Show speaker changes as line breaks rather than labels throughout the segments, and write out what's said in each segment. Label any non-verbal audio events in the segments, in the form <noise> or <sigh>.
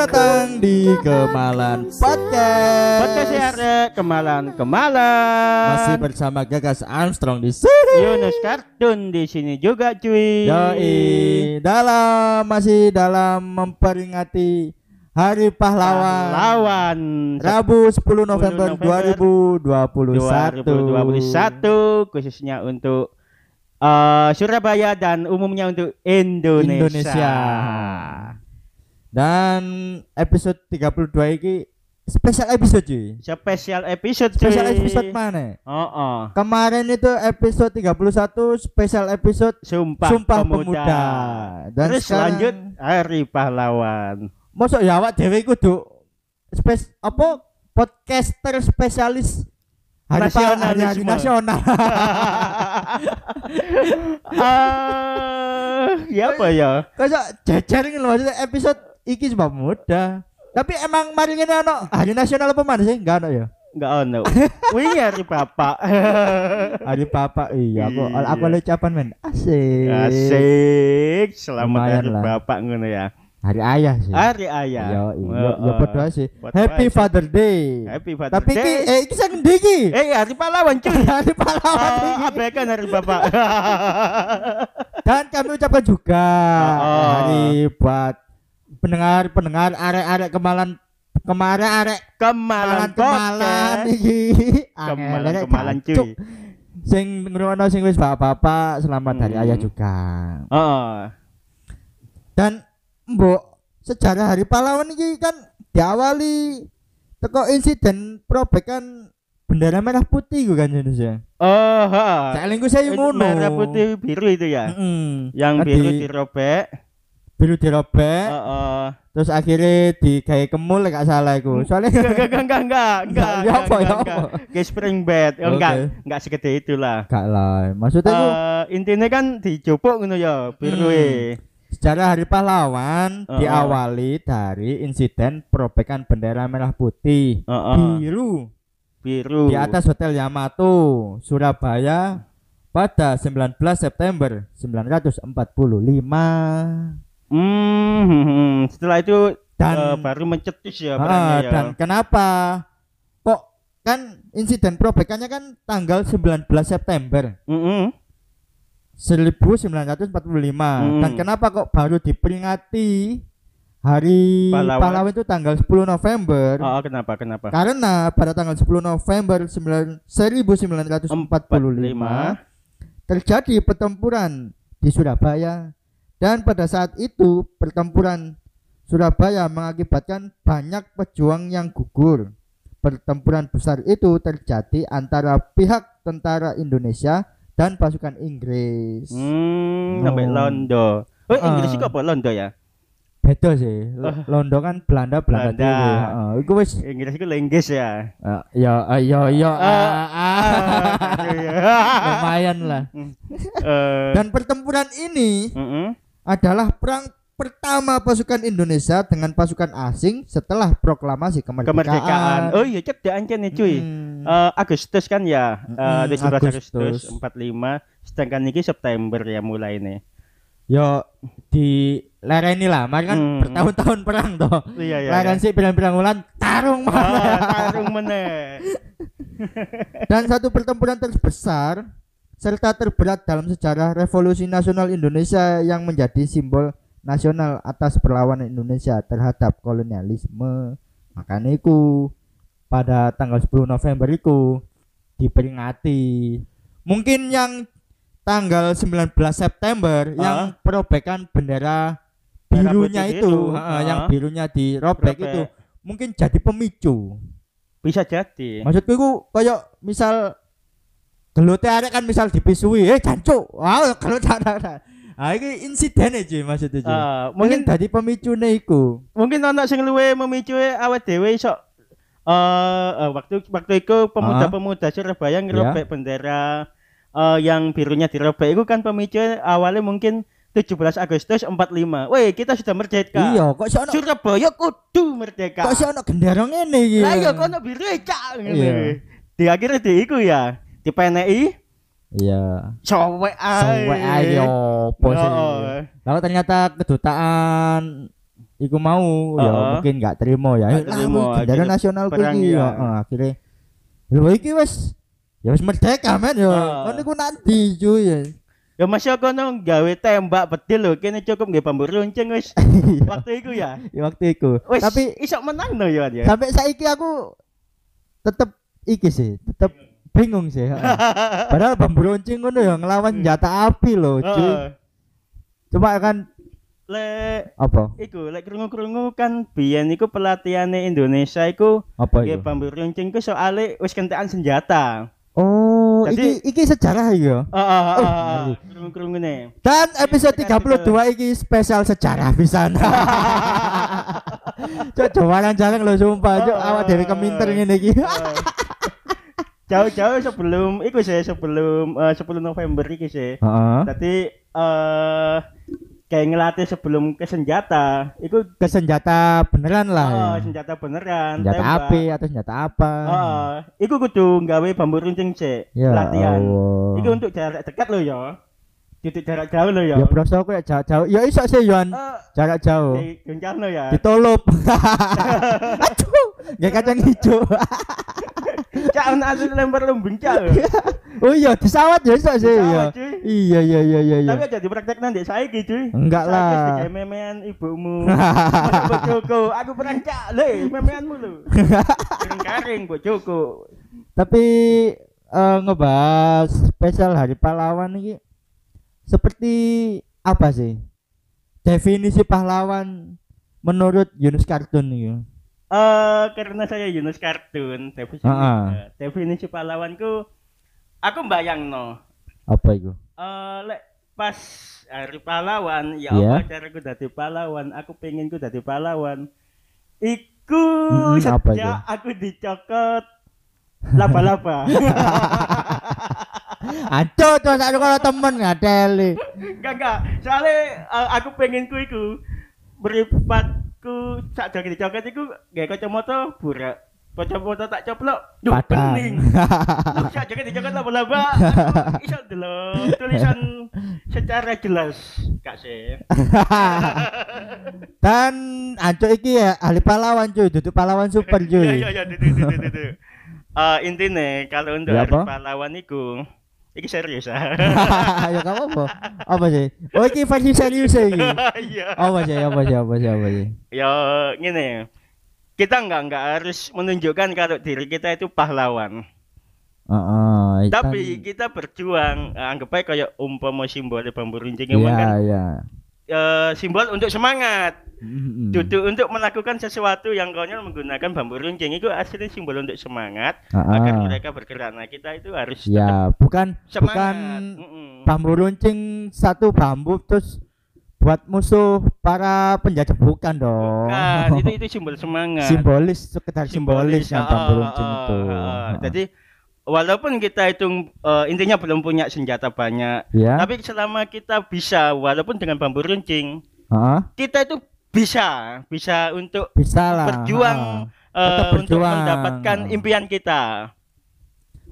Selamat datang di Kemalan Podcast.
Podcast Yare Kemalan Kemalan.
Masih bersama Gagas Armstrong di sini.
Yunus Kartun di sini juga cuy.
Yoi, dalam masih dalam memperingati Hari Pahlawan.
Lawan
Rabu 10 November,
November
2021.
2021 khususnya untuk uh, Surabaya dan umumnya untuk Indonesia.
Indonesia. Dan episode 32 ini spesial episode cuy.
Spesial episode cuy.
Spesial episode mana?
Oh, oh.
Kemarin itu episode 31 spesial episode
Sumpah,
Sumpah
Pemuda.
Pemuda. Dan
Terus
sekarang-
lanjut Hari Pahlawan.
Mosok ya awak dhewe kudu spes apa podcaster spesialis hari pa- hari, hari nasional. <laughs>
Ah, ya apa ya?
Kayak loh maksudnya episode iki sebab muda. Tapi emang mari ngene ono hari nasional apa mana sih? Enggak ono ya.
Enggak ono. <laughs> Wih hari bapak. <laughs>
Hari Papa iya aku
Iya.
aku ada ucapan men. Asik.
Asik. Selamat
Lumayan
hari
lah.
bapak ngono ya.
Hari ayah sih.
Hari ayah.
Yo, yo,
Oh,
yo
oh.
padha sih. Happy. Father Day.
Happy Father
Tapi
Day.
eh iki sak endi iki?
Eh hari pahlawan cuy. <laughs>
Hari pahlawan
Oh, abaikan hari bapak.
Dan kami ucapkan juga
Oh.
hari buat pendengar-pendengar arek-arek kemalan kemarin arek
Kemalan
kemalan iki.
Kemalan
Angel,
kemalan cuy.
Sing ngrungokno sing wis bapak-bapak selamat hari
Hmm.
ayah juga.
Oh.
Dan mbok sejarah hari pahlawan ini kan diawali teko insiden probekan bendera merah putih gue kan Indonesia.
Oh, ha.
Saya lingku saya ngono.
Merah putih biru itu ya.
Mm-mm.
Yang
Kan
biru
di-
dirobek.
Biru dirobek,
Heeh.
terus akhirnya digawe kemul gak salah iku. Soalnya
Enggak, enggak, enggak, enggak, enggak, <laughs>
Ya apa, ya apa?
Kayak spring bed, oh, enggak,
Oke.
enggak segede itulah.
gak lah. Maksudnya itu
Eh, intinya kan dicupuk ngono ya, biru
Hmm.
e.
sejarah hari pahlawan
Heeh.
diawali dari insiden perobekan bendera merah putih
Heeh.
biru
biru.
di atas Hotel Yamato, Surabaya pada 19 September 1945.
Hmm, setelah itu
Dan
eh, baru mencetus ya
Ah,
perangnya ya.
dan kenapa kok kan insiden perobekannya kan tanggal 19 September
Mm-mm.
1945
Hmm.
dan kenapa kok baru diperingati hari
Pahlawan.
pahlawan itu tanggal 10 November
Oh, kenapa? Kenapa?
karena pada tanggal 10 November 9 1945 terjadi pertempuran di Surabaya dan pada saat itu pertempuran Surabaya mengakibatkan banyak pejuang yang gugur. Pertempuran besar itu terjadi antara pihak tentara Indonesia dan pasukan Inggris.
Hmm,
No.
sampai Londo. Oh, Inggris
Ah.
itu apa Londo ya?
Beda sih. L- Londo kan Belanda Belanda.
Belanda.
dhewe. Heeh, iku wis
Inggris itu Lenggis ya.
ya ya ya
Ah,
ah, ah.
ya. <laughs>
lumayan lah.
Eh,
Dan pertempuran ini
mm-mm.
Adalah perang pertama pasukan Indonesia dengan pasukan asing setelah proklamasi kemerdekaan.
kemerdekaan. Oh iya, cek ancen nih cuy.
Hmm.
Eh, Agustus kan ya, eh,
Mm,
17 Agustus.
Agustus.
45, sedangkan ini September ya mulai nih.
Yo di lereni lah, mari kan
Hmm.
bertahun-tahun perang toh.
Iya iya.
Leren sih pirang-pirang bulan tarung
Ah,
mana.
tarung meneh. <laughs>
Dan satu pertempuran terbesar serta terberat dalam sejarah Revolusi Nasional Indonesia yang menjadi simbol nasional atas perlawanan Indonesia terhadap kolonialisme. Makanya itu pada tanggal 10 November itu diperingati. Mungkin yang tanggal 19 September yang perobekan bendera birunya itu,
Ah.
yang birunya dirobek
Robek.
itu mungkin jadi pemicu.
Bisa jadi.
Maksudku itu kayak misal gelote arek kan misal dipisui, eh jancuk. Wah, gelut ada. Ah iki insiden aja maksudnya. Ji.
Eh,
mungkin
mungkin
tadi pemicune iku.
mungkin ana sing luwe memicu awet dhewe iso eh eh, waktu waktu itu pemuda-pemuda Surabaya ngerobek bendera eh, yang birunya dirobek itu kan pemicu awalnya mungkin 17 Agustus 45. Weh, kita sudah merdeka.
Iya, kok sih ono
Surabaya kudu merdeka.
kok sih ono gendera ngene iki.
Lah iya kok ono biru cak ngene.
Iya.
Di akhirnya di iku ya, di PNI
Iya.
ae.
Sampai ayo opo sih.
Oh.
Lalu ternyata kedutaan iku mau ya
Heeh.
mungkin nggak terima ya. Lah,
terima,
bendera nasional ku
perang
iki
ya.
ya. Heeh, akhirnya lho iki wis ya wis merdeka men ya. Kan iku nanti cuy ya.
Ya masih kono gawe tembak bedil lho, kene cukup nggih bambu runcing wis. <laughs>
Iya,
Waktu itu ya.
ya waktu.
Wis
Tapi
iso menang no ya ya.
sampai saiki aku tetep iki sih, tetep bingung sih. heeh. <laughs> Padahal bambu runcing ngono ya ngelawan senjata api loh, cuy.
Heeh.
Cuma kan
Lek
apa?
iku lek krungu-krungu kan biyen iku pelatihane Indonesia iku
Apa itu?
bambu runcing ku soalnya wis kentekan senjata.
Oh,
Jadi-
iki iki sejarah ya.
Heeh,
Oh,
heeh,
ngeri.
krungu-krungune.
Dan episode
Tekan
32 iki spesial sejarah pisan. <laughs> Cok jarang-jarang lo sumpah, cok awak dewe keminter ngene iki.
Jauh-jauh sebelum iku sih sebelum eh, 10 November iki sih.
Heeh.
Tadi eh kayak ngelatih sebelum ke senjata, itu
Ke senjata beneran lah.
oh,
ya.
senjata beneran,
Senjata
tembak.
api atau senjata apa?
Oh, iku kudu nggawe bambu runcing sih,
Ya
latihan.
Allah.
Iku untuk jarak dekat lo ya. Titik jarak jauh lo ya.
Ya bro, aku ya jauh-jauh. Ya iso sih Yon,
Eh,
jarak jauh.
di gencar lo ya.
Ditolup. <laughs> Aduh, gak kacang hijau. <laughs>
Cak ana asli lempar lumbung cak.
oh iya, disawat ya iso sih ya.
Cuy.
Iya iya iya iya iya.
Tapi aja dipraktekkan di saiki cuy.
Enggak
Saiki
lah.
digawe memean ibumu. <laughs> Bojoku, aku perang cak le, memeanmu lho. <laughs> Kering-kering bojoku.
Tapi eh, ngebahas spesial Hari Pahlawan ini seperti apa sih? Definisi pahlawan menurut Yunus Kartun ini.
Eh karena saya Yunus kartun, definisi, eh, definisi pahlawanku aku bayangno.
Apa itu?
Eh lek pas hari pahlawan, ya
Iya.
apa caraku dadi pahlawan, aku pengen ku dadi pahlawan. Iku
apa
sejak
itu?
aku dicokot laba-laba. <laughs>
Aduh, tuh saya kalau temen ngadeli.
enggak enggak, soalnya eh, aku pengen ku iku beripatku sak joget dicokot iku gawe kacamata burak. Kacamata tak coplok, duh bening. <laughs> Loh, sak joget dicokot laba-laba. <laughs> Iso delok tulisan secara jelas, Kak sih. <laughs>
Dan anco iki ya ahli pahlawan cuy, duduk pahlawan super
Iya
cuy.
iya iya itu itu itu itu. Eh intinya kalau untuk
Ya,
hari
apa?
pahlawan iku iki serius ah. <laughs>
ya kamu apa? Apa sih? Oh iki versi serius ya iki. <laughs>
Iya.
Apa sih? Apa sih? Apa sih? Apa sih?
Ya ngene. Kita enggak enggak harus menunjukkan kalau diri kita itu pahlawan.
Heeh.
Tapi kita berjuang, anggap aja kayak umpama simbol bambu runcing
Iya,
emang kan
iya.
Eh, simbol untuk semangat.
Mm-mm.
Duduk untuk melakukan sesuatu yang konyol menggunakan bambu runcing itu asli simbol untuk semangat
Heeh.
agar mereka bergerak. Nah, kita itu harus
Ya, bukan
semangat.
bukan bambu runcing satu bambu terus buat musuh para penjajah bukan dong.
Bukan, itu itu <laughs> simbol semangat.
simbolis sekedar simbolis yang
ah,
bambu
ah,
runcing
ah,
itu.
ah.
Heeh.
Jadi walaupun kita hitung eh, intinya belum punya senjata banyak,
ya.
tapi selama kita bisa walaupun dengan bambu runcing,
Heeh.
kita itu bisa bisa untuk
bisa lah.
berjuang eh,
Tetap
untuk
berjuang.
mendapatkan impian kita.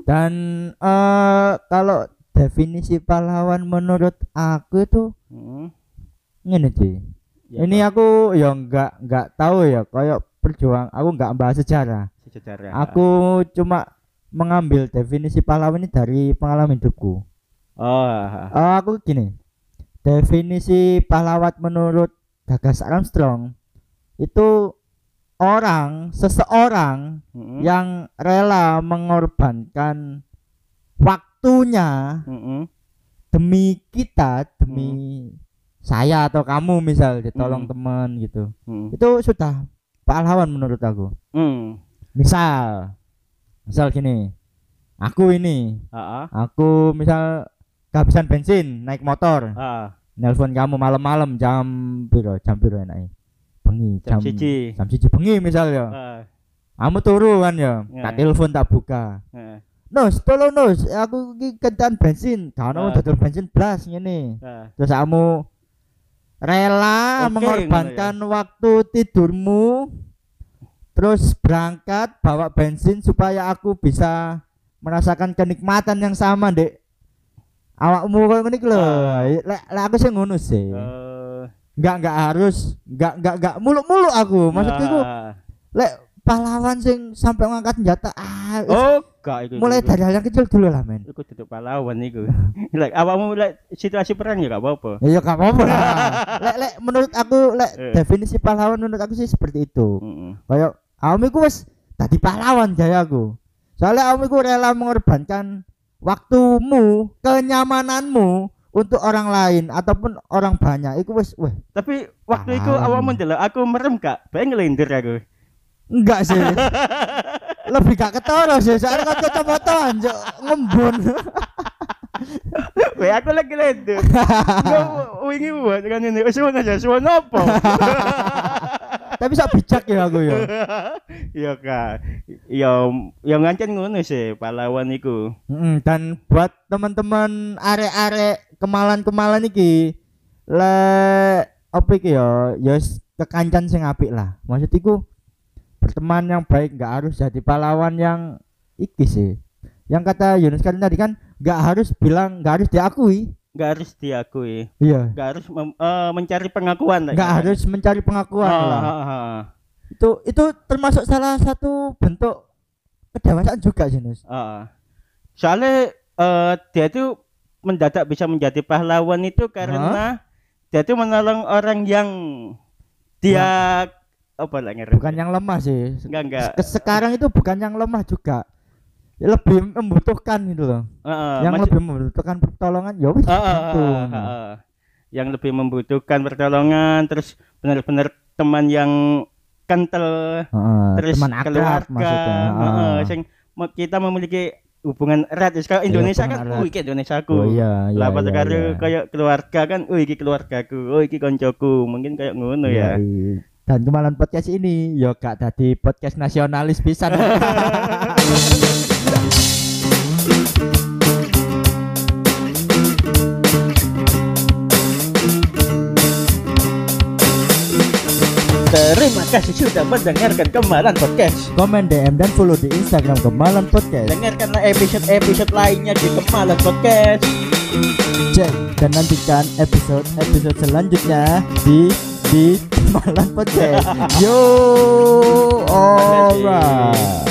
Dan eh kalau definisi pahlawan menurut aku itu
Hmm.
ngene sih.
Ya,
Ini aku ya nggak nggak tahu ya kayak berjuang aku nggak bahas sejarah.
sejarah.
Aku cuma mengambil definisi pahlawan ini dari pengalaman hidupku.
oh.
Eh, aku gini. Definisi pahlawan menurut Gagas Armstrong itu orang, seseorang
Mm-mm.
yang rela mengorbankan waktunya
Mm-mm.
demi kita, demi saya atau kamu misal ditolong
Hmm.
teman gitu.
Mm.
Itu sudah pahlawan menurut aku.
Mm.
Misal misal gini. Aku ini,
ah.
aku misal kehabisan bensin naik motor,
Ah,
nelpon kamu malam-malam jam piro? Jam piro enake? Bengi
jam
jam
siji.
jam siji bengi misal ya.
Ah,
Kamu turu kan ya,
Ya.
tak telepon tak buka.
ah,
Nus, tolong Nus, aku iki kentan bensin. Kalau
Ah.
dodol bensin blas ngene.
ah.
Terus kamu rela
Oke,
mengorbankan waktu tidurmu terus berangkat bawa bensin supaya aku bisa merasakan kenikmatan yang sama dek awakmu kok ngene iki lho
Ah.
lek lek aku sih ngono sih
Eh,
Enggak enggak harus, enggak enggak enggak muluk-muluk aku. Maksudku itu
Nah.
lek pahlawan sing sampai ngangkat senjata ah
Oh, iku.
mulai dari hal yang kecil dulu lah men.
iku duduk pahlawan iku. <laughs> Lek awakmu lek situasi perang ya gak apa-apa.
Ya ya gak apa-apa lah. <laughs> lek lek menurut aku lek
Eh.
definisi pahlawan menurut aku sih seperti itu.
Heeh.
Kayak awakmu iku wis tadi pahlawan jaya aku. Soalnya iku rela mengorbankan waktumu, kenyamananmu untuk orang lain ataupun orang banyak. Iku wis weh
Tapi waktu itu awakmu ndelok aku merem gak? Bae ngelindir aku.
enggak sih. <laughs> Lebih gak ketara sih, soalnya kan kacamataan Cuk. ngembun.
Weh aku lagi. Gua <laughs> wingi buat kan ini. Wis ngono aja, suwon apa? <laughs>
Tapi sok bijak ya aku ya. <laughs>
Iya kak. Ya ya ngancen ngono sih pahlawan iku.
Mm, dan buat teman-teman arek-arek kemalan-kemalan iki le apa iki ya ya kekancan sing apik lah. Maksud iku berteman yang baik nggak harus jadi pahlawan yang iki sih. Yang kata Yunus kan tadi kan nggak harus bilang nggak harus diakui.
Gak harus diakui.
Iya.
Gak harus mem- eh, mencari pengakuan.
Nggak
ya.
harus mencari pengakuan
Ah,
lah.
ah, ah,
Itu itu termasuk salah satu bentuk kedewasaan juga Nus.
ah. Soalnya eh, dia itu mendadak bisa menjadi pahlawan itu karena dia itu menolong orang yang dia apa lah?
Bukan yang lemah sih.
enggak enggak.
Sekarang itu bukan yang lemah juga. Ya, lebih membutuhkan gitu loh.
Heeh,
yang lebih membutuhkan pertolongan ya wis
Ah, ah,
gitu.
ah, ah, ah. yang lebih membutuhkan pertolongan terus benar-benar teman yang kental
Heeh,
terus
teman akrab
keluarga
maksudnya.
heeh,
Heeh.
sing kita memiliki hubungan erat kalau
Iya,
Indonesia kan oh iki Indonesia aku
Oh iya, iya.
lah
iya, iya.
kayak keluarga kan oh iki keluargaku oh iki koncoku mungkin kayak ngono ya
Iya, Dan kemalan podcast ini yo gak tadi podcast nasionalis pisan. <laughs>
terima kasih sudah mendengarkan kemarin podcast
Komen DM dan follow di Instagram Kemalan Podcast.
dengarkanlah episode-episode lainnya di kemarin podcast
Cek dan nantikan episode-episode selanjutnya di di Kemalan Podcast. <laughs> Yo. Oh.